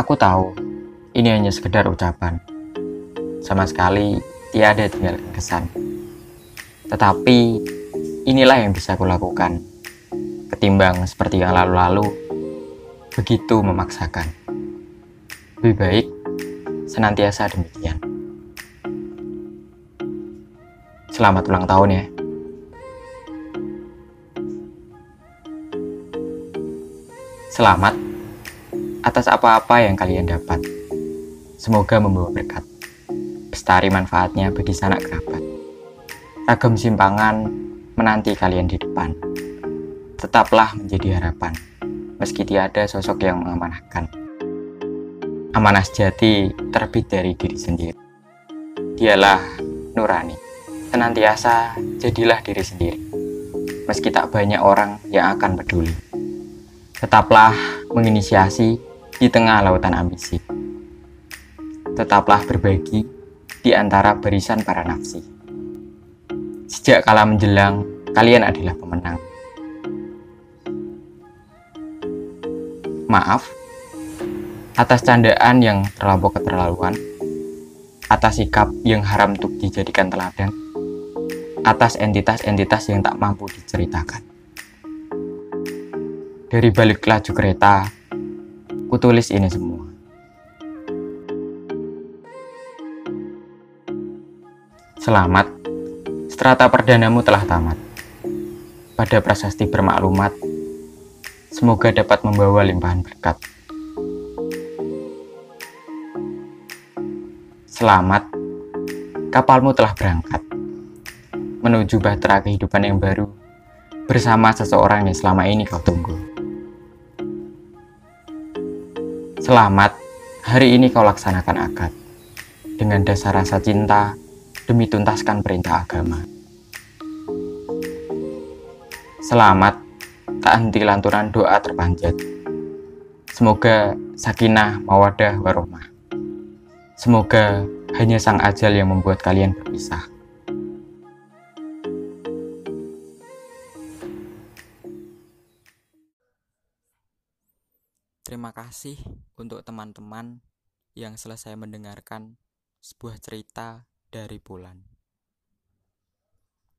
Aku tahu ini hanya sekedar ucapan. Sama sekali tiada tinggal kesan. Tetapi inilah yang bisa aku lakukan. Ketimbang seperti yang lalu-lalu, begitu memaksakan. Lebih baik senantiasa demikian. Selamat ulang tahun ya. Selamat atas apa-apa yang kalian dapat. Semoga membawa berkat. Bestari manfaatnya bagi sanak kerabat. Ragam simpangan menanti kalian di depan. Tetaplah menjadi harapan, meski tiada sosok yang mengamanahkan. Amanah sejati terbit dari diri sendiri. Dialah nurani. Senantiasa jadilah diri sendiri. Meski tak banyak orang yang akan peduli. Tetaplah menginisiasi di tengah lautan ambisi. Tetaplah berbagi di antara barisan para nafsi. Sejak kala menjelang, kalian adalah pemenang. Maaf atas candaan yang terlampau keterlaluan, atas sikap yang haram untuk dijadikan teladan, atas entitas-entitas yang tak mampu diceritakan. Dari balik laju kereta, kutulis ini semua. Selamat, strata perdanamu telah tamat. Pada prasasti bermaklumat, semoga dapat membawa limpahan berkat. Selamat, kapalmu telah berangkat menuju bahtera kehidupan yang baru bersama seseorang yang selama ini kau tunggu. Selamat, hari ini kau laksanakan akad dengan dasar rasa cinta demi tuntaskan perintah agama. Selamat, tak henti lanturan doa terpanjat. Semoga sakinah, mawadah, warohmah. Semoga hanya sang ajal yang membuat kalian berpisah. Terima kasih untuk teman-teman yang selesai mendengarkan sebuah cerita dari Bulan.